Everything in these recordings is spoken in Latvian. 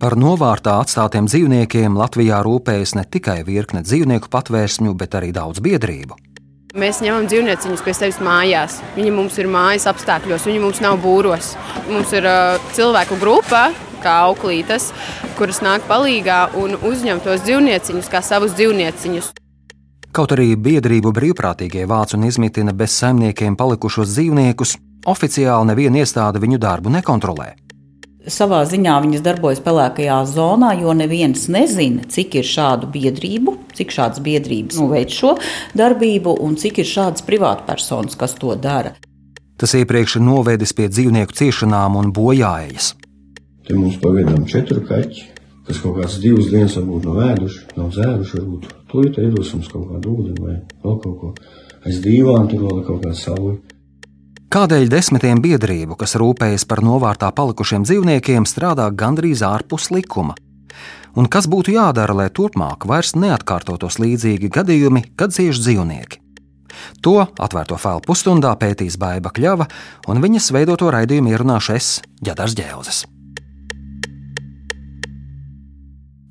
Par novārtā atstātiem dzīvniekiem Latvijā rūpējas ne tikai virkne dzīvnieku patvērsmju, bet arī daudz biedrību. Mēs ņemam dzīvnieciņus pie sevis mājās. Viņi mums ir mājas apstākļos, viņi mums nav būros. Mums ir uh, cilvēku grupa, kā auklītes, kuras nāk palīdzīgā un uzņem tos dzīvnieciņus kā savus dzīvnieciņus. Kaut arī biedrību brīvprātīgie vāc un izmitina bez saimniekiem palikušos dzīvniekus, oficiāli neviena iestāde viņu darbu nekontrolē. Savā ziņā viņas darbojas pelēkajā zonā, jo neviens nezina, cik ir šādu biedrību, cik šādas biedrības nu, veic šo darbību un cik ir šādas privātpersonas, kas to dara. Tas iepriekš ir novedis pie dzīvnieku ciešanām un bojājas. Te mums pagaidām četri kaķi, kas kaut kādas divas dienas varbūt nav ēduši, nav dzēruši, varbūt tūlīt iedosim kaut kādu ūdeni vai vēl kaut ko. Aiz dīvāna tur vēl kaut kāda saule. Kādēļ desmitiem biedrību, kas rūpējas par novārtā palikušiem dzīvniekiem, strādā gandrīz ārpus likuma? Un kas būtu jādara, lai turpmāk vairs neatkārtotos līdzīgi gadījumi, kad cieš dzīvnieki? To atvērto failu pusstundā pētīs Baiva Kļava, un viņas veidoto raidījumu ierunāšu es, Jadars Džēlzes.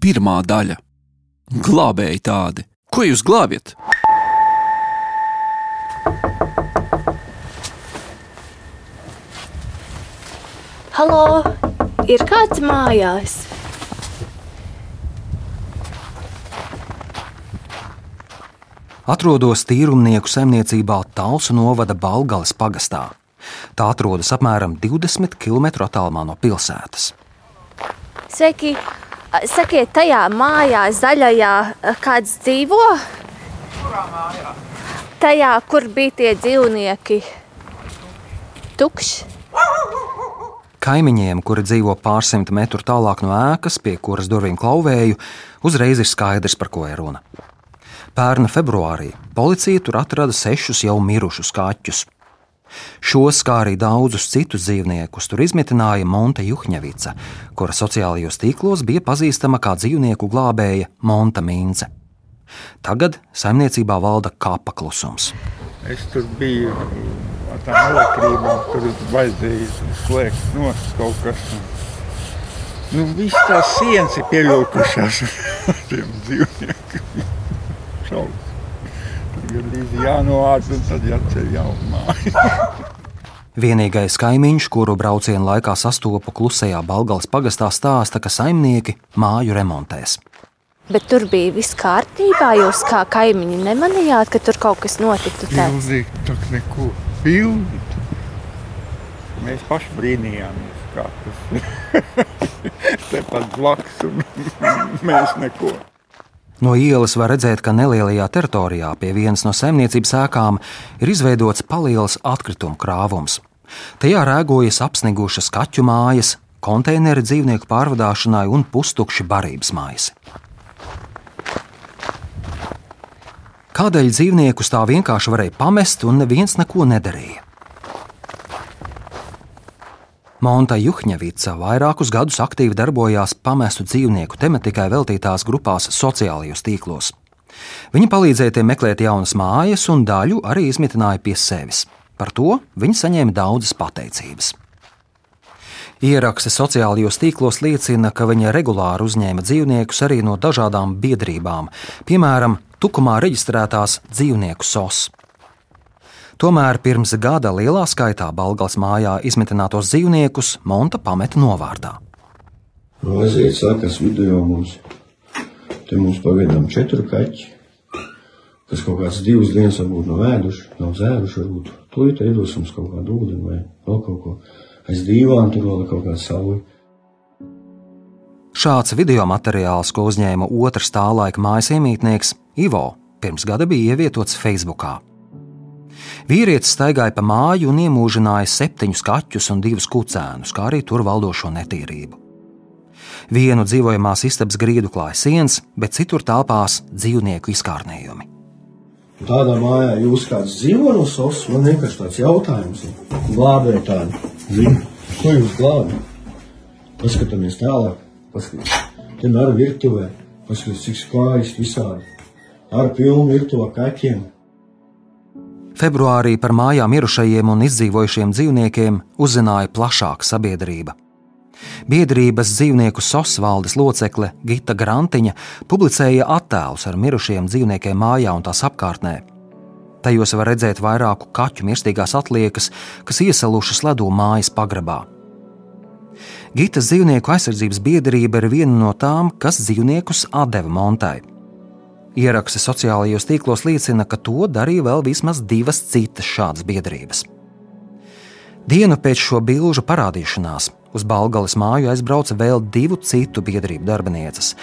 Pirmā daļa - glābēji tādi. Ko jūs glābjat? Halo, ir kāds mājās? Atrodos tīrumnieku saimniecībā Talsu novada Balgales pagastā. Tā atrodas apmēram 20 km attālumā no pilsētas. Sveiki! Sakiet, tajā mājā, zaļajā, kāds dzīvo? Kurā mājā? Tajā, kur bija tie dzīvnieki. Tukšs. Kaimiņiem, kuri dzīvo pārsimt metru tālāk no ēkas, pie kuras durvīm klauvēju, uzreiz ir skaidrs, par ko ir runa. Pērna februārī policija tur atrada sešus jau mirušus kaķus. Šos, kā arī daudzus citus dzīvniekus, tur izmitināja Monte Juhņevica, kura sociālajos tīklos bija pazīstama kā dzīvnieku glābēja Monta Mīnce. Tagad saimniecībā valda kāpa klusums. Es tur biju tām elektrībām, tur vajadzēja slēgt nost kaut kas. Nu, viss tās sienas ir pieļaukušās ar tiem dzīvniekiem. Šaubas. Gandrīz jānoāc un tad jāceļ jau mājas. Vienīgais kaimiņš, kuru braucienu laikā sastopu klusajā Balgales pagastā, stāsta, ka saimnieki māju remontēs. Bet tur bija viss kārtībā. Jūs kā kaimiņi nemanījāt, ka tur kaut kas notiktu. Pilnīgi tā neko. Pilnīgi. Mēs paši brīnījāmies, kā tas tepat blakus un mēs neko. No ielas var redzēt, ka nelielajā teritorijā pie vienas no saimniecības ēkām ir izveidots paliels atkritumu krāvums. Tajā rēgojas apsnigušas kaķu mājas, konteineri dzīvnieku pārvadāšanai un pustukši barības mājas. Kādēļ dzīvniekus tā vienkārši varēja pamest un neviens neko nedarīja? Monta Juhņevica vairākus gadus aktīvi darbojās pamestu dzīvnieku tematikai veltītās grupās sociālajos tīklos. Viņa palīdzēja tiem meklēt jaunas mājas un daļu arī izmitināja pie sevis. Par to viņa saņēma daudzas pateicības. Ieraksti sociālajos tīklos liecina, ka viņa regulāri uzņēma dzīvniekus arī no dažādām biedrībām, piemēram, Tukumā reģistrētās dzīvnieku SOS. Tomēr pirms gada lielā skaitā Balgās mājā izmitinātos dzīvniekus Monta pameta novārtā. Aiziet, sākas video mums. Te mums pagaidām četri kaķi, kas kaut kādas divas dienas varbūt nav ēduši, nav dzēruši, varbūt tūlīt iedosim kaut kādu ūdeni vai vēl kaut ko. Aiz dīvāna tur vēl ir kaut kāda saule. Šāds video materiāls, ko uzņēma otrs tā laika mājas iemītnieks Ivo, pirms gada bija ievietots Facebookā. Vīrietis staigāja pa māju un iemūžināja septiņus kaķus un divus kucēnus, kā arī tur valdošo netīrību. Vienu dzīvojamās istabas grīdu klāja sienas, bet citur telpās dzīvnieku izkārnējumi. Tādā mājā jūs kāds dzīvo no savas, man vienkārši tāds jautājums. Glābēji tādi, zinu, ko jūs glābjat? Paskatāmies tālāk, paskatāmies, te ar virtuvē, paskatāmies, cik skaisti visādi. Ar pilnu virtuvi kaķiem. Februārī par mājām mirušajiem un izdzīvojušiem dzīvniekiem uzzināja plašāka sabiedrība. Biedrības dzīvnieku sosvaldes locekle Gita Grantiņa publicēja attēlus ar mirušiem dzīvniekiem mājā un tās apkārtnē. Tajos var redzēt vairāku kaķu mirstīgās atliekas, kas iesalušas ledū mājas pagrabā. Gitas dzīvnieku aizsardzības biedrība ir viena no tām, kas dzīvniekus atdeva Montai. Ieraksti sociālajos tīklos liecina, ka to darīja vēl vismaz divas citas šādas biedrības. Dienu pēc šo bilžu parādīšanās Uz Balgalas māju aizbrauca vēl divu citu biedrību darbinieces.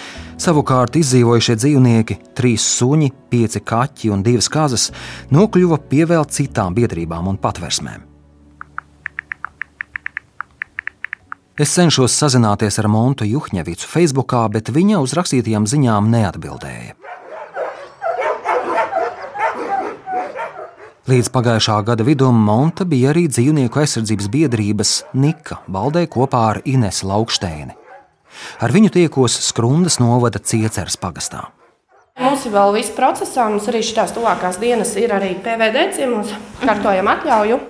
Savukārt izdzīvojušie dzīvnieki, trīs suņi, pieci kaķi un divas kazas, nokļuva pie vēl citām biedrībām un patversmēm. Es cenšos sazināties ar Montu Juhņevicu Facebook, bet viņa uz rakstītajām ziņām neatbildēja. Līdz pagājušā gada vidum Monta bija arī dzīvnieku aizsardzības biedrības Nika valdē kopā ar Inesu Lauksteini. Ar viņu tiekos Skrundas novada Cieceres pagastā. Mums ir vēl viss procesā, mums arī šīs tuvākās dienas ir arī PVD ciemos, kārtojam atļauju.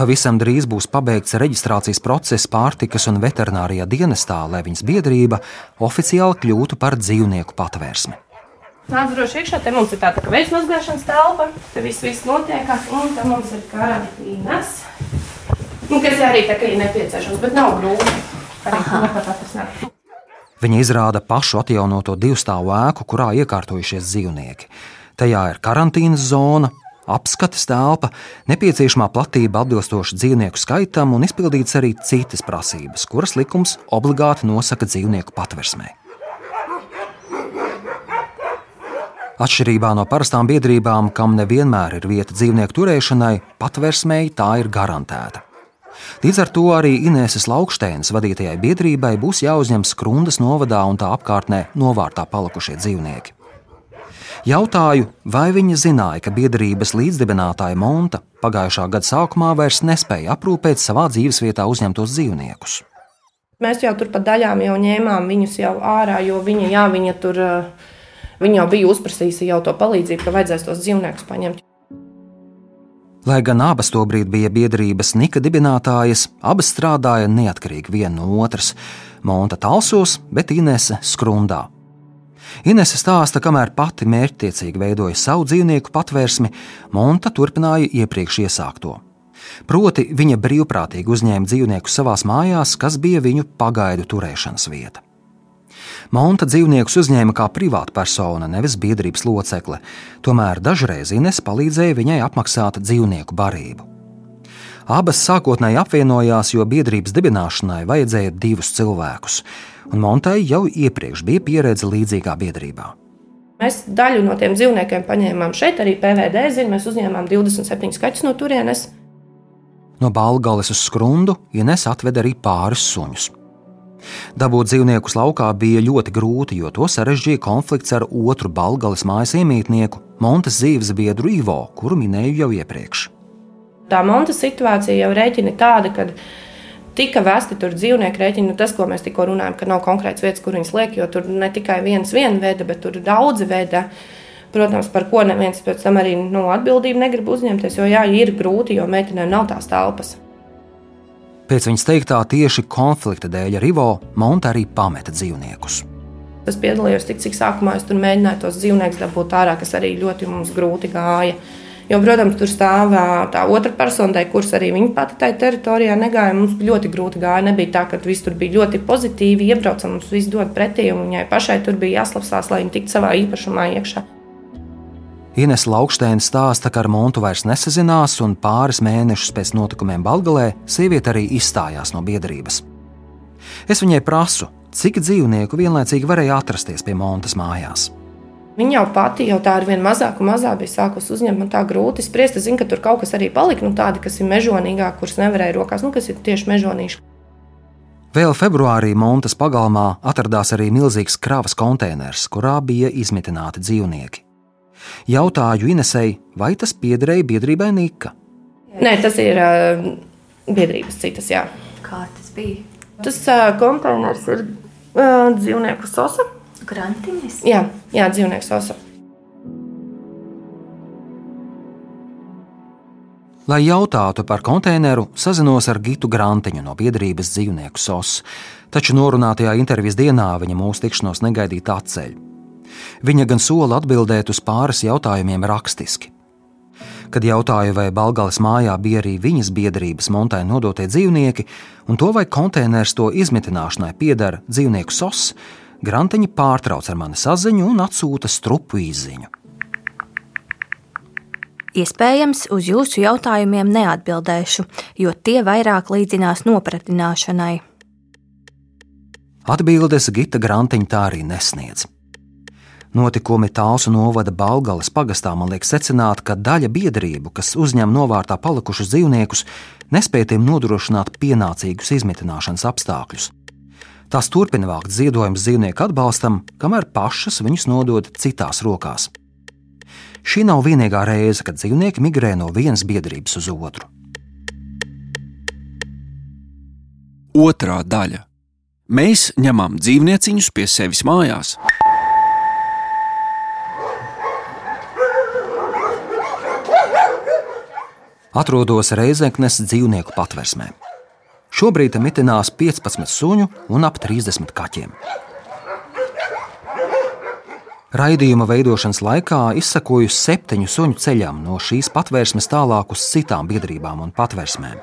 Pavisam drīz būs pabeigts reģistrācijas process pārtikas un veterinārijā dienestā, lai viņas biedrība oficiāli kļūtu par dzīvnieku patvērsmi. Nāc droši iekšā, te mums ir tāda tā veids mazgāšanas telpa, te viss, viss notiekās, un te mums ir karantīnas, nu, kas arī tā kā ir nepieciešams, bet nav grūti. Arī Viņa izrāda pašu atjaunoto divstāvu ēku, kurā iekārtojušies dzīvnieki. Tajā ir karantīnas zona, apskates telpa, nepieciešamā platība atbilstoši dzīvnieku skaitam un izpildīts arī citas prasības, kuras likums obligāti nosaka dzīvnieku patversmē. Atšķirībā no parastām biedrībām, kam nevienmēr ir vieta dzīvnieku turēšanai, patversmēji tā ir garantēta. Līdz ar to arī Inêses Laukšteinas vadītajai biedrībai būs jāuzņem Skrundas novadā un tā apkārtnē novārtā palikušie dzīvnieki. Jautāju, vai viņa zināja, ka biedrības līdzdibinātāja Monta pagājušā gada sākumā vairs nespēja aprūpēt savā dzīvesvietā uzņemtos dzīvniekus. Mēs jau tur pa daļām jau ņēmām viņus jau ārā, jo viņa, jā, viņa tur uh, Viņa jau bija uzprasījusi jau to palīdzību, ka vajadzēs tos dzīvniekus paņemt. Lai gan abas tobrīd bija biedrības Nika dibinātājas, abas strādāja neatkarīgi viena no otras. Monta talsos, bet Inese skrundā. Inese stāsta, kamēr pati mērķtiecīgi veidoja savu dzīvnieku patvērsmi, Monta turpināja iepriekš iesākto. Proti, viņa brīvprātīgi uzņēma dzīvniekus savās mājās, kas bija viņu pagaidu turēšanas vieta. Monta dzīvniekus uzņēma kā privāta persona, nevis biedrības locekle, tomēr dažreiz Ines palīdzēja viņai apmaksāt dzīvnieku barību. Abas sākotnēji apvienojās, jo biedrības dibināšanai vajadzēja divus cilvēkus, un Montai jau iepriekš bija pieredze līdzīgā biedrībā. Mēs daļu no tiem dzīvniekiem paņēmām šeit, arī PVD ziņā. Mēs uzņēmām 27 kaķus no turienes. No Balgales uz Skrundu Ines atveda arī pāris suņus. Dabūt dzīvniekus laukā bija ļoti grūti, jo to sarežģīja konflikts ar otru Balgales mājas iemītnieku, Montes dzīves biedru Ivo, kuru minēju jau iepriekš. Tā Montes situācija jau rēķina tāda, ka tika vesti tur dzīvnieku rēķini. Nu, tas, ko mēs tikko runājam, ka nav konkrēts vietas, kur viņas liek, jo tur ne tikai viens viena veda, bet tur daudzi veda. Protams, par ko neviens pēc tam arī nu, atbildību negrib uzņemties, jo jā, ir grūti, jo meitenēm nav tās telpas. Pēc viņas teiktā, tieši konflikta dēļ ar Ivo Monta arī pameta dzīvniekus. Es piedalījos tik, cik sākumā es tur mēģināju tos dzīvniekus dabūt ārā, kas arī ļoti mums grūti gāja. Jo, protams, tur stāv tā otra persona, kuras arī viņa pati tajā teritorijā negāja. Mums ļoti grūti gāja. Nebija tā, ka viss tur bija ļoti pozitīvi. Iebraucam, mums viss dod pretī, un viņai pašai tur bija jāslapstās, lai viņa tiktu savā īpašumā iekšā. Ines Lauksteina stāsta, ka ar Montu vairs nesazinās, un pāris mēnešus pēc notikumiem Balgalē sieviete arī izstājās no biedrības. Es viņai prasu, cik dzīvnieku vienlaicīgi varēja atrasties pie Montas mājās. Viņa jau pati jau tā ar vien mazāk un mazāk bija sākusi uzņemt, man tā grūti spriest. Es zinu, ka tur kaut kas arī palika, nu tādi, kas ir mežonīgāki, kurus nevarēja rokās, nu kas ir tieši mežonīši. Vēl februārī Montas pagalmā atradās arī milzīgs kravas konteiners, kurā bija izmitināti dzīvnieki. Jautāju Inesei, vai tas piederēja biedrībai Nika? Nē, tas ir uh, biedrības citas. Jā. Kā tas bija? Tas uh, konteiners ir uh, dzīvnieku sosa. Grantiņas? Jā, jā dzīvnieku sosa. Lai jautātu par konteineru, sazinos ar Gitu Grantiņu no biedrības dzīvnieku SOS, taču norunātajā intervijas dienā viņa mūsu tikšanos negaidīt atceļ. Viņa gan sola atbildēt uz pāris jautājumiem rakstiski. Kad jautāju, vai Balgāles mājā bija arī viņas biedrības montai nodotie dzīvnieki, un to vai konteiners to izmitināšanai pieder dzīvnieku sos, Grantiņa pārtrauc ar mani saziņu un atsūta strupu izziņu. Iespējams, uz jūsu jautājumiem neatbildēšu, jo tie vairāk līdzinās nopratināšanai. Atbildes Gita Grantiņa tā arī nesniedz. Notikumi Tālsu novada Balgales pagastā man liek secināt, ka daļa biedrību, kas uzņem novārtā palikušus dzīvniekus, nespēja tiem nodrošināt pienācīgus izmitināšanas apstākļus. Tās turpina vākt ziedojumus dzīvnieku atbalstam, kamēr pašas viņus nodod citās rokās. Šī nav vienīgā reize, kad dzīvnieki migrē no vienas biedrības uz otru. Otra daļa. Mēs ņemam dzīvnieciņus pie sevis mājās. Atrodos Reizeknes dzīvnieku patversmē. Šobrīd mitinās 15 suņu un ap 30 kaķiem. Raidījuma veidošanas laikā izsakoju septiņu suņu ceļam no šīs patvērsmes tālāk uz citām biedrībām un patvērsmēm.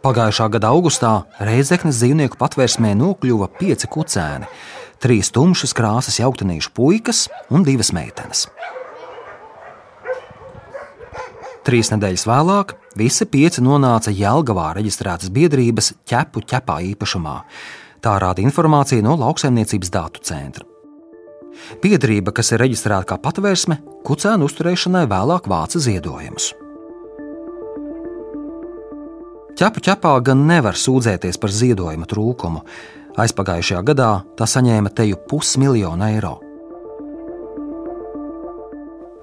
Pagājušā gada augustā Reizeknas dzīvnieku patvērsmē nokļuva pieci kucēni, trīs tumšas krāsas jauktanīšu puikas un divas meitenes. Trīs nedēļas vēlāk visi pieci nonāca Jelgavā reģistrētas biedrības ķepu ķepā īpašumā. Tā rāda informācija no lauksaimniecības datu centra. Biedrība, kas ir reģistrēta kā patvērsme, kucēnu uzturēšanai vēlāk vāca ziedojumus. Ķepu ķepā gan nevar sūdzēties par ziedojuma trūkumu. Aizpagājušajā gadā tā saņēma teju pusmiljonu eiro.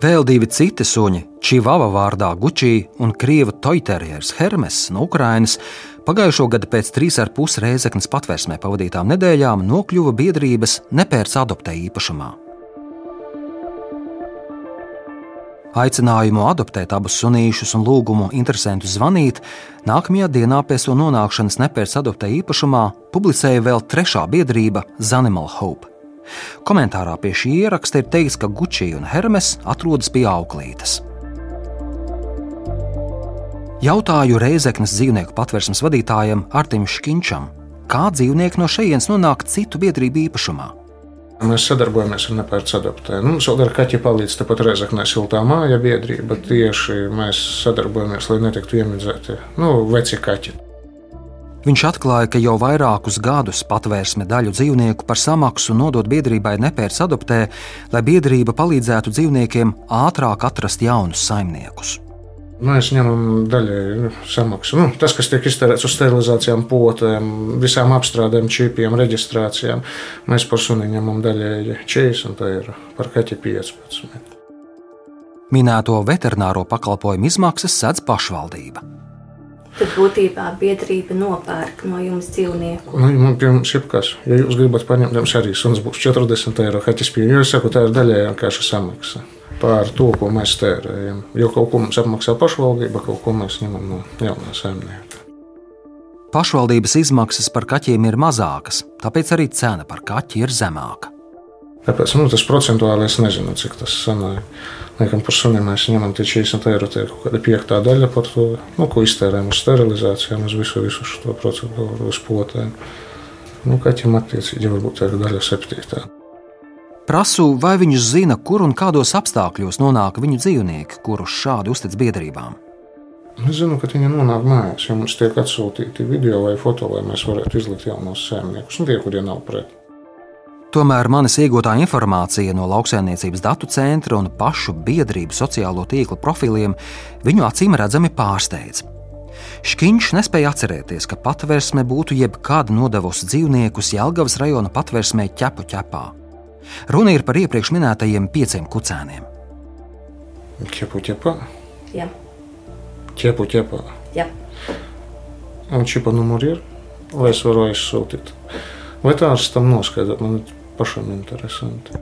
Vēl divi citi suņi, Čivava vārdā Gučī un krievu toiterjers Hermes no Ukrainas, pagājušo gadu pēc trīs ar pus reizeknas patvērsmē pavadītām nedēļām nokļuva biedrības nepērts adoptē īpašumā. Aicinājumu adoptēt abus sunīšus un lūgumu interesantus zvanīt, nākamajā dienā pēc to nonākšanas nepērts adoptē īpašumā publicēja vēl trešā biedrība Zanimal Hope. Komentārā pie šī ieraksta ir teikts, ka Gucci un Hermes atrodas pie auklītes. Jautāju Reizeknas dzīvnieku patvērsmes vadītājam Artim Škinčam, kā dzīvnieki no šejienes nonāk citu biedrību īpašumā. Mēs sadarbojamies ar adoptēju. Nu, mums vēl ar kaķi palīdz tepat Reizeknē siltā māja biedrība. Tieši mēs sadarbojamies, lai netiktu iemidzēti nu, veci kaķi. Viņš atklāja, ka jau vairākus gadus patvērsme daļu dzīvnieku par samaksu nodot biedrībai nepērts adoptē, lai biedrība palīdzētu dzīvniekiem ātrāk atrast jaunus saimniekus. Mēs ņemam daļai samaksu. Nu, tas, kas tiek iztērēts uz sterilizācijām, potēm, visām apstrādēm, čipiem, reģistrācijām, mēs par suni ņemam daļai 40, tā ir par kaķi 15. Minēto veterināro pakalpojumu izmaksas sedz pašvaldība tad būtībā biedrība nopērk no jums dzīvnieku. Nu, man piemēram, šipkas, ja jūs gribat paņemt, jums arī suns būs 40 eiro kaķis pieejams. Jo es saku, tā ir daļēji vienkārši samaksa par to, ko mēs tērējam. Jo kaut ko mums apmaksā pašvaldība, kaut ko mēs ņemam no jaunā saimnieka. Pašvaldības izmaksas par kaķiem ir mazākas, tāpēc arī cena par kaķi ir zemāka. Tāpēc nu, tas procentuāli es nezinu, cik tas sanāk. Laikam par suniem mēs ņemam tie 40 eiro, tie kaut kāda piektā daļa par to, nu, ko iztērējam uz sterilizācijām, uz visu, visu šo procedūru, uz potēm. Nu, kaķim attiecīgi varbūt tā ir daļa septītā. Prasu, vai viņš zina, kur un kādos apstākļos nonāk viņu dzīvnieki, kurus šādi uztic biedrībām. Es zinu, ka viņi nonāk mājās, ja mums tiek atsūtīti video vai foto, lai mēs varētu izlikt jaunos saimniekus, un tie, kuriem nav pret. Tomēr manis iegūtā informācija no lauksaimniecības datu centra un pašu biedrību sociālo tīklu profiliem viņu acīm redzami pārsteidz. Škiņš nespēja atcerēties, ka patvērsme būtu jebkad nodevusi dzīvniekus Jelgavas rajona patvērsmē ķepu ķepā. Runa ir par iepriekš minētajiem pieciem kucēniem. Ķepu ķepā? Jā. Ķepu ķepā? Jā. Un čipa numuri ir? Vai es varu aizsūtīt? Vai tā ar tam noskaidrot? Man pašam interesanti.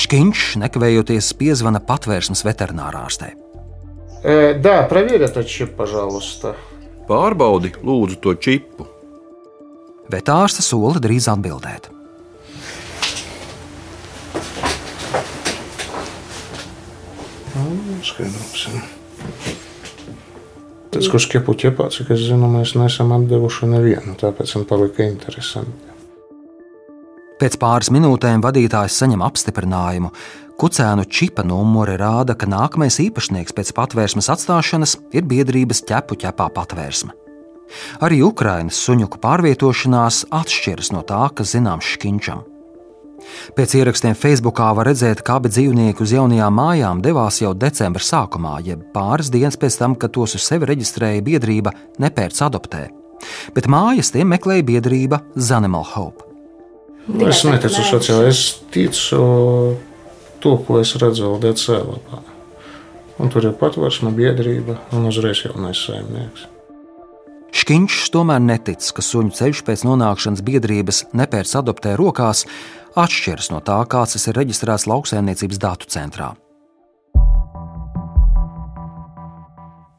Škiņš nekavējoties piezvana patvērsmes veterinārārstei. Э, да, проверь этот чип, пожалуйста. Pārbaudi, lūdzu, to čipu. Vetārste sola drīz atbildēt. Nu, Skaidrosim. Tas, kurš ķepu ķepā, cik es zinu, mēs neesam atdevuši nevienu, tāpēc man palika interesanti. Pēc pāris minūtēm vadītājs saņem apstiprinājumu. Kucēnu čipa numuri rāda, ka nākamais īpašnieks pēc patvērsmes atstāšanas ir biedrības ķepu ķepā patvērsme. Arī Ukrainas suņuku pārvietošanās atšķiras no tā, kas zināms Škinčam. Pēc ierakstiem Facebookā var redzēt, ka abi dzīvnieki uz jaunajām mājām devās jau decembra sākumā, jeb pāris dienas pēc tam, kad tos uz sevi reģistrēja biedrība Nepērts adoptē. Bet mājas tiem meklēja biedrība Zanimal Hope. Nu, es neticu šo, es ticu to, ko es redzu LDC lapā. Un tur ir patvērsme biedrība un uzreiz jaunais saimnieks. Škiņš tomēr netic, ka suņu ceļš pēc nonākšanas biedrības nepērts adoptē rokās atšķiras no tā, kāds tas ir reģistrēts lauksaimniecības datu centrā.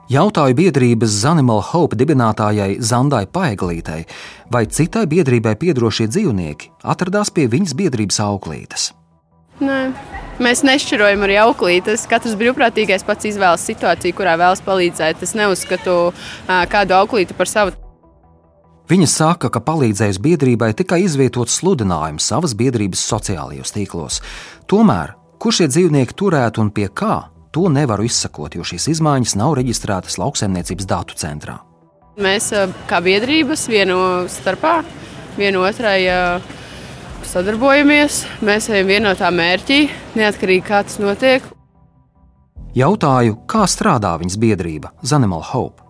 Jautāju biedrības Zanimal Hope dibinātājai Zandai Paeglītei, vai citai biedrībai piedarošie dzīvnieki atradās pie viņas biedrības auklītes. Nē. Mēs nešķirojam arī auklītes. Katrs brīvprātīgais pats izvēlas situāciju, kurā vēlas palīdzēt. Es neuzskatu kādu auklīti par savu. Viņa saka, ka palīdzējusi biedrībai tikai izvietot sludinājumu savas biedrības sociālajos tīklos. Tomēr, kur šie dzīvnieki turētu un pie kā, to nevaru izsakot, jo šīs izmaiņas nav reģistrētas lauksaimniecības datu centrā. Mēs kā biedrības vienu starpā, vienu otrai sadarbojamies. Mēs ejam vienotā mērķī, neatkarīgi kā tas notiek. Jautāju, kā strādā viņas biedrība Zanimal Hope.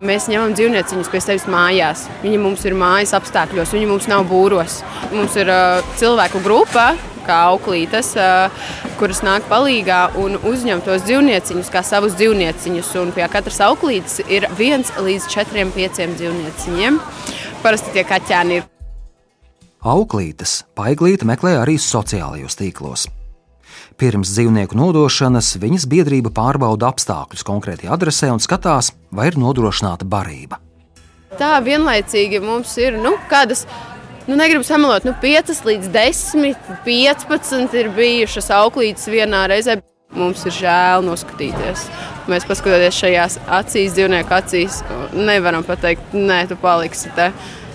Mēs ņemam dzīvnieciņus pie sevis mājās. Viņi mums ir mājas apstākļos, viņi mums nav būros. Mums ir uh, cilvēku grupa, kā auklītes, uh, kuras nāk palīdzīgā un uzņem tos dzīvnieciņus kā savus dzīvnieciņus. Un pie katras auklītes ir viens līdz četriem, pieciem dzīvnieciņiem. Parasti tie kaķēni ir. Auklītes paiglīte meklē arī sociālajos tīklos. Pirms dzīvnieku nodošanas viņas biedrība pārbauda apstākļus konkrētajā adresē un skatās, vai ir nodrošināta barība. Tā vienlaicīgi mums ir nu, kādas, nu, negribu samalot, nu, 5 līdz 10, 15 ir bijušas auklītes vienā reizē. Mums ir žēl noskatīties. Mēs paskatoties šajās acīs, dzīvnieku acīs, nevaram pateikt, nē, tu paliksi te.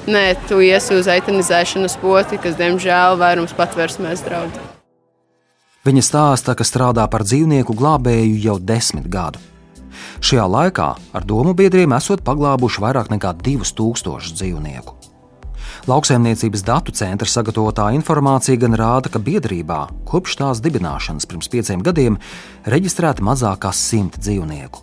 Nē, tu iesi uz eitanizēšanas poti, kas, diemžēl, vairums patvērsmēs draudz. Viņa stāsta, ka strādā par dzīvnieku glābēju jau desmit gadu. Šajā laikā ar domu biedriem esot paglābuši vairāk nekā 2000 dzīvnieku. Lauksaimniecības datu centra sagatavotā informācija gan rāda, ka biedrībā kopš tās dibināšanas pirms pieciem gadiem reģistrēta mazāk kā simt dzīvnieku.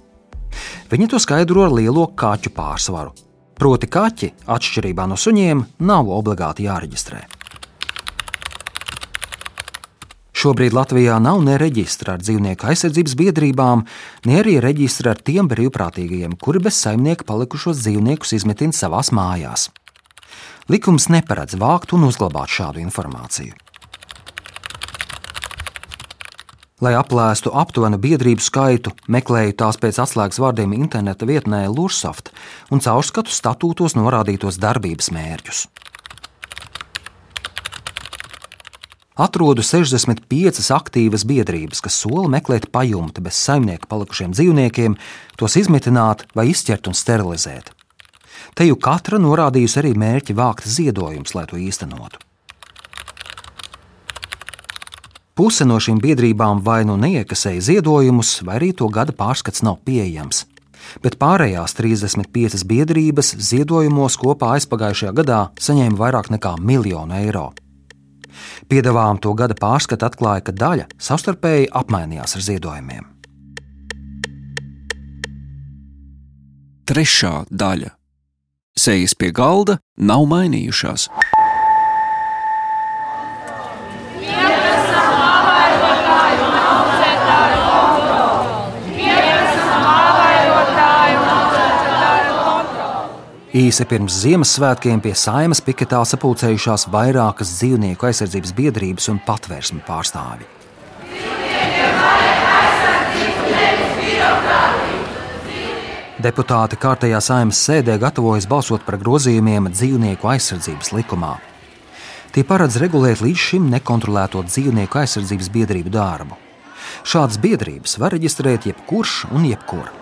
Viņi to skaidro ar lielo kaķu pārsvaru. Proti, kaķi, atšķirībā no suņiem, nav obligāti jāreģistrē. Šobrīd Latvijā nav ne reģistra ar dzīvnieku aizsardzības biedrībām, ne arī reģistra ar tiem brīvprātīgajiem, kuri bez saimnieka palikušos dzīvniekus izmetina savās mājās. Likums neparedz vākt un uzglabāt šādu informāciju. Lai aplēstu aptuvenu biedrību skaitu, meklēju tās pēc atslēgas vārdiem interneta vietnē Lursoft un caurskatu statūtos norādītos darbības mērķus. Atrodu 65 aktīvas biedrības, kas sola meklēt pajumti bez saimnieka palikušiem dzīvniekiem, tos izmitināt vai izķert un sterilizēt. Te jau katra norādījusi arī mērķi vākt ziedojumus, lai to īstenotu. Puse no šīm biedrībām vai nu neiekasēja ziedojumus, vai arī to gada pārskats nav pieejams. Bet pārējās 35 biedrības ziedojumos kopā aizpagājušajā gadā saņēma vairāk nekā miljonu eiro. Piedāvājuma to gada pārskata atklāja, ka daļa savstarpēji apmainījās ar ziedojumiem. Trešā daļa - sejas pie galda nav mainījušās. Īsi pirms Ziemassvētkiem pie saimas piketā sapulcējušās vairākas dzīvnieku aizsardzības biedrības un patvērsmi pārstāvji. Deputāti kārtējā saimnes sēdē gatavojas balsot par grozījumiem dzīvnieku aizsardzības likumā. Tie paredz regulēt līdz šim nekontrolēto dzīvnieku aizsardzības biedrību darbu. Šādas biedrības var reģistrēt jebkurš un jebkur.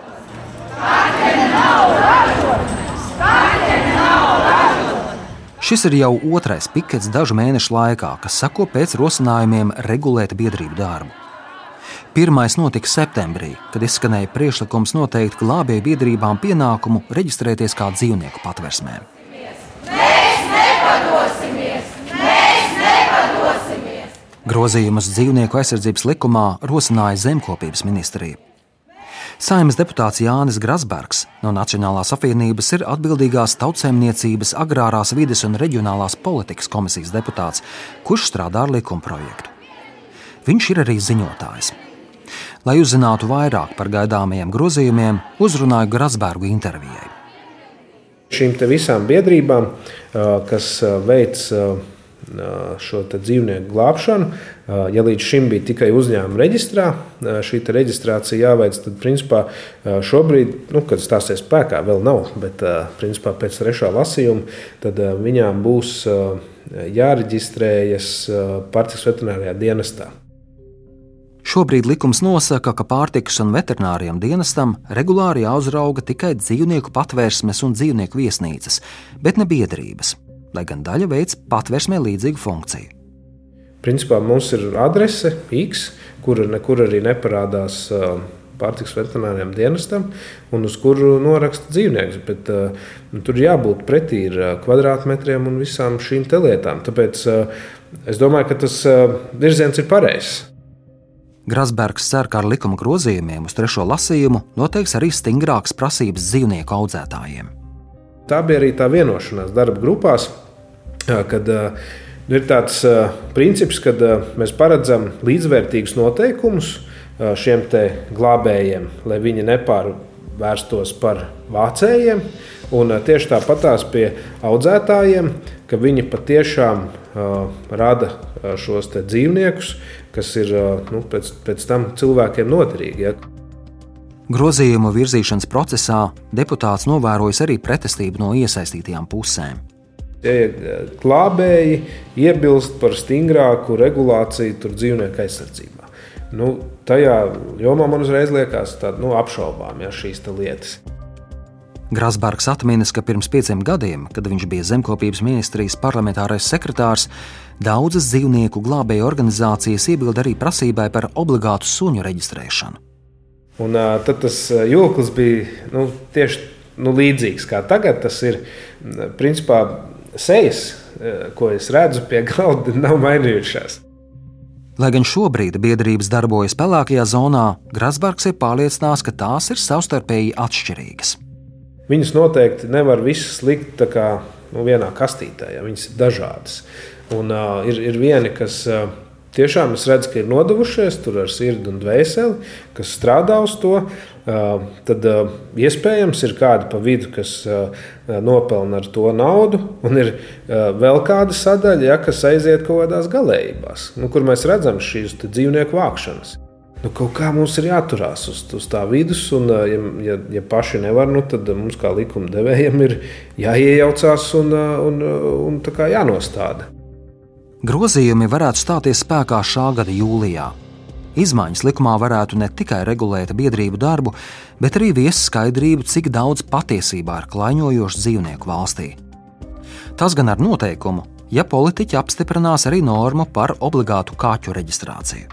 Šis ir jau otrais pikets dažu mēnešu laikā, kas sako pēc rosinājumiem regulēt biedrību darbu. Pirmais notika septembrī, kad izskanēja priekšlikums noteikt glābēju biedrībām pienākumu reģistrēties kā dzīvnieku patversmēm. Mēs nepadosimies! Mēs nepadosimies! Grozījumus dzīvnieku aizsardzības likumā rosināja Zemkopības ministrija. Saimnes deputāts Jānis Grasbergs no Nacionālās apvienības ir atbildīgās tautsēmniecības, agrārās vides un reģionālās politikas komisijas deputāts, kurš strādā ar likumprojektu. Viņš ir arī ziņotājs. Lai uzzinātu vairāk par gaidāmajiem grozījumiem, uzrunāju Grasbergu intervijai. Šīm visām biedrībām, kas veic šo dzīvnieku glābšanu, ja līdz šim bija tikai uzņēmuma reģistrā, šī reģistrācija jāveic, tad principā šobrīd, nu, kad stāsies spēkā, vēl nav, bet principā pēc trešā lasījuma, tad viņām būs jāreģistrējas pārtiks veterinārijā dienestā. Šobrīd likums nosaka, ka pārtikas un veterinārijam dienestam regulāri jāuzrauga tikai dzīvnieku patvērsmes un dzīvnieku viesnīcas, bet ne biedrības, lai gan daļa veids patvērsmē līdzīgu funkciju. Principā mums ir adrese X, kur nekur arī neparādās pārtiks veterinārijam dienestam, un uz kuru noraksta dzīvnieks. Bet, uh, tur jābūt pretī kvadrātmetriem un visām šīm lietām. Tāpēc uh, es domāju, ka tas uh, virziens ir pareizs. Grasbergs cer, ka ar likuma grozījumiem uz trešo lasījumu noteiks arī stingrākas prasības dzīvnieku audzētājiem. Tā bija arī tā vienošanās darba grupās, kad uh, ir tāds uh, princips, ka uh, mēs paredzam līdzvērtīgus noteikumus šiem glābējiem, lai viņi nepārvērstos par vācējiem. Un tieši tāpatās pie audzētājiem, ka viņi patiešām uh, rada šos dzīvniekus, kas ir nu, pēc, pēc tam cilvēkiem noderīgi. Ja. Grozījumu virzīšanas procesā deputāts novērojas arī pretestību no iesaistītajām pusēm. Ja glābēji iebilst par stingrāku regulāciju dzīvnieku aizsardzībā. Nu, tajā jomā man uzreiz liekas, ka nu, apšaubām ja, šīs lietas. Grasbergs atminas, ka pirms pieciem gadiem, kad viņš bija zemkopības ministrijas parlamentārais sekretārs, daudzas dzīvnieku glābēju organizācijas iebilda arī prasībai par obligātu suņu reģistrēšanu. Un, uh, tad tas jūklis bija nu, tieši nu, līdzīgs kā tagad. Tas ir principā sejas, ko es redzu pie galda, nav mainījušās. Lai gan šobrīd biedrības darbojas pelēkajā zonā, Grasbergs ir pārliecināts, ka tās ir savstarpēji atšķirīgas. Viņas noteikti nevar visas likt kā, nu, vienā kastītē, ja viņas ir dažādas. Un, uh, ir, ir vieni, kas uh, tiešām es redzu, ka ir nodevušies tur ar sirdi un dvēseli, kas strādā uz to. Tad iespējams ir kādi pa vidu, kas nopelna ar to naudu, un ir vēl kāda sadaļa, ja, kas aiziet kaut kādās galējībās, nu, kur mēs redzam šīs dzīvnieku vākšanas nu, kaut kā mums ir jāturās uz, uz tā vidus, un, ja, ja, ja paši nevar, nu, tad mums kā likumdevējiem ir jāiejaucās un, un, un, un jānostāda. Grozījumi varētu stāties spēkā šā gada jūlijā. Izmaiņas likumā varētu ne tikai regulēt biedrību darbu, bet arī viest skaidrību, cik daudz patiesībā ir klaiņojošu dzīvnieku valstī. Tas gan ar noteikumu, ja politiķi apstiprinās arī normu par obligātu kaķu reģistrāciju.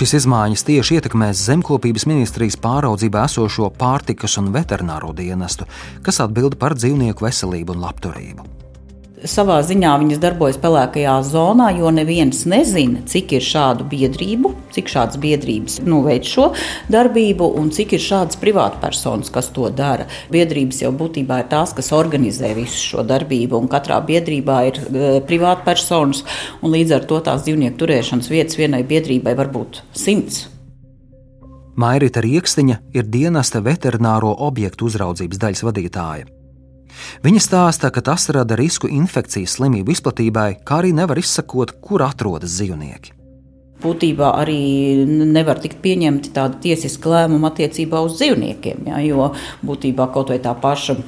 Šis izmaiņas tieši ietekmēs zemkopības ministrijas pāraudzībā esošo pārtikas un veterināro dienestu, kas atbild par dzīvnieku veselību un labturību savā ziņā viņas darbojas pelēkajā zonā, jo neviens nezina, cik ir šādu biedrību, cik šādas biedrības nu, veic šo darbību un cik ir šādas privātpersonas, kas to dara. Biedrības jau būtībā ir tās, kas organizē visu šo darbību, un katrā biedrībā ir uh, privātpersonas, un līdz ar to tās dzīvnieku turēšanas vietas vienai biedrībai var būt simts. Mairita Rieksniņa ir dienesta veterināro objektu uzraudzības daļas vadītāja. Viņa stāsta, ka tas rada risku infekcijas slimību izplatībai, kā arī nevar izsakot, kur atrodas dzīvnieki. būtībā arī nevar tikt pieņemti tādi tiesiski lēmumi attiecībā uz dzīvniekiem. Ja, jo būtībā kaut vai tā paša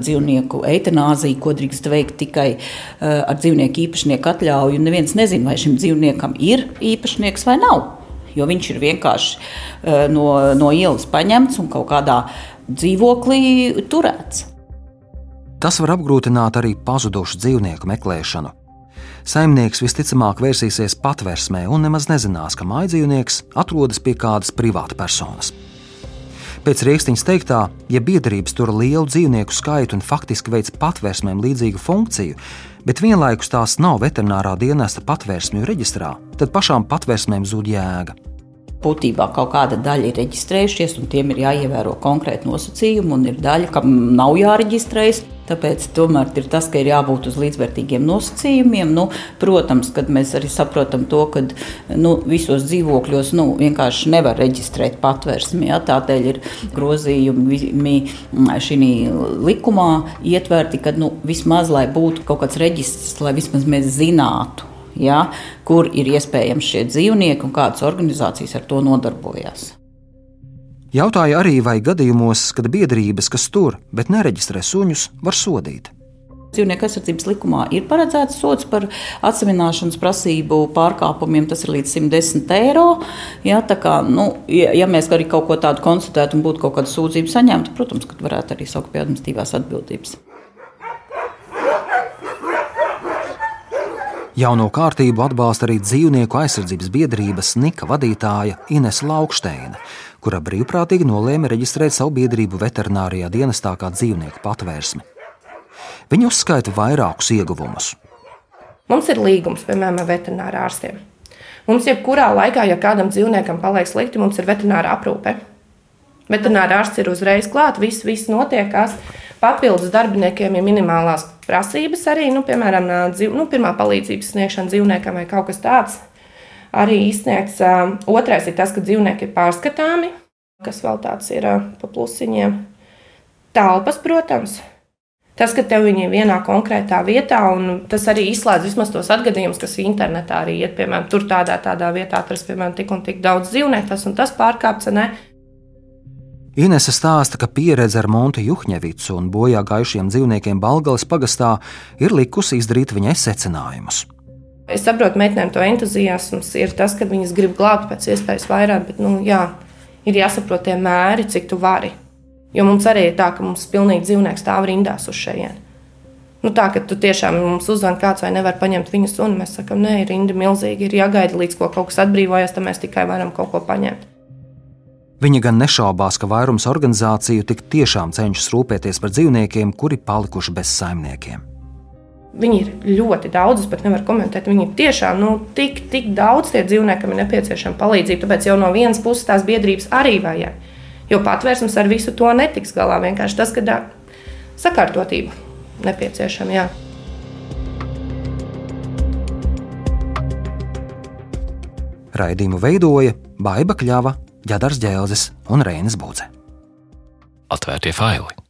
dzīvnieku eitanāziju, ko drīkst veikt tikai ar dzīvnieku īpašnieku atļauju. Neviens nezina, vai šim dzīvniekam ir īpašnieks vai nav. Jo viņš ir vienkārši no, no ielas paņemts un kaut kādā dzīvoklī turēts. Tas var apgrūtināt arī pazudušu dzīvnieku meklēšanu. Saimnieks visticamāk vērsīsies patvērsmē un nemaz nezinās, ka mājdzīvnieks atrodas pie kādas privāta personas. Pēc rīkstiņas teiktā, ja biedrības tur lielu dzīvnieku skaitu un faktiski veids patvērsmēm līdzīgu funkciju, bet vienlaikus tās nav veterinārā dienesta patvērsmju reģistrā, tad pašām patvērsmēm zūd jēga būtībā kaut kāda daļa ir reģistrējušies, un tiem ir jāievēro konkrēti nosacījumi, un ir daļa, kam nav jāreģistrējas. Tāpēc tomēr ir tas, ka ir jābūt uz līdzvērtīgiem nosacījumiem. Nu, protams, kad mēs arī saprotam to, ka nu, visos dzīvokļos nu, vienkārši nevar reģistrēt patvērsmi. Ja, tādēļ ir grozījumi šī likumā ietverti, ka nu, vismaz lai būtu kaut kāds reģistrs, lai vismaz mēs zinātu ja, kur ir iespējams šie dzīvnieki un kādas organizācijas ar to nodarbojas. Jautāja arī, vai gadījumos, kad biedrības, kas tur, bet nereģistrē suņus, var sodīt. Dzīvnieku aizsardzības likumā ir paredzēts sots par atsevišķināšanas prasību pārkāpumiem. Tas ir līdz 110 eiro. Ja, kā, nu, ja, ja mēs arī kaut ko tādu konstatētu un būtu kaut kāda sūdzība saņemta, protams, tad varētu arī saukt pie administratīvās atbildības. Jauno kārtību atbalsta arī dzīvnieku aizsardzības biedrības Nika vadītāja Ines Lauksteina, kura brīvprātīgi nolēma reģistrēt savu biedrību veterinārijā dienestā kā dzīvnieku patvērsmi. Viņa uzskaita vairākus ieguvumus. Mums ir līgums, piemēram, ar veterinārā ārstiem. Mums jebkurā laikā, ja kādam dzīvniekam paliek slikti, mums ir veterināra aprūpe. Veterināra ārsts ir uzreiz klāt, viss, viss notiekās. Papildus darbiniekiem ir minimālās prasības arī, nu, piemēram, dzīv, nu, pirmā palīdzības sniegšana dzīvniekam vai kaut kas tāds. Arī izsniegts. Otrais ir tas, ka dzīvnieki ir pārskatāmi, kas vēl tāds ir pa plusiņiem. Telpas, protams, Tas, ka tev viņi ir vienā konkrētā vietā, un tas arī izslēdz vismaz tos atgadījumus, kas internetā arī iet, piemēram, tur tādā, tādā vietā atrast, piemēram, tik un tik daudz dzīvnieku, tas un tas pārkāpts. Ne? Inese stāsta, ka pieredze ar Montu Juhņevicu un bojā gājušiem dzīvniekiem Balgales pagastā ir likusi izdarīt viņai secinājumus. Es saprotu, meitenēm to entuziasms ir tas, ka viņas grib glābt pēc iespējas vairāk, bet nu, jā, ir jāsaprot tie mēri, cik tu vari. Jo mums arī ir tā, ka mums pilnīgi dzīvnieks stāv rindās uz šejienes. Nu, tā, ka tu tiešām mums uzzvan kāds vai nevar paņemt viņu sunu, mēs sakām, nē, rinda milzīgi, ir jāgaida līdz ko kaut kas atbrīvojas, tad mēs tikai varam kaut ko paņemt. Viņa gan nešaubās, ka vairums organizāciju tik tiešām cenšas rūpēties par dzīvniekiem, kuri palikuši bez saimniekiem. Viņi ir ļoti daudz, es pat nevaru komentēt. Viņi tiešām nu, tik, tik daudz tie dzīvnieki, kam ir nepieciešama palīdzība. Tāpēc jau no vienas puses tās biedrības arī vajag. Jo patvērsums ar visu to netiks galā. Vienkārši tas, ka sakārtotība nepieciešama. Jā. Raidījumu veidoja Baiva Kļava Ģedars Džēlzes un Reinas Būce. Atvērtie faili!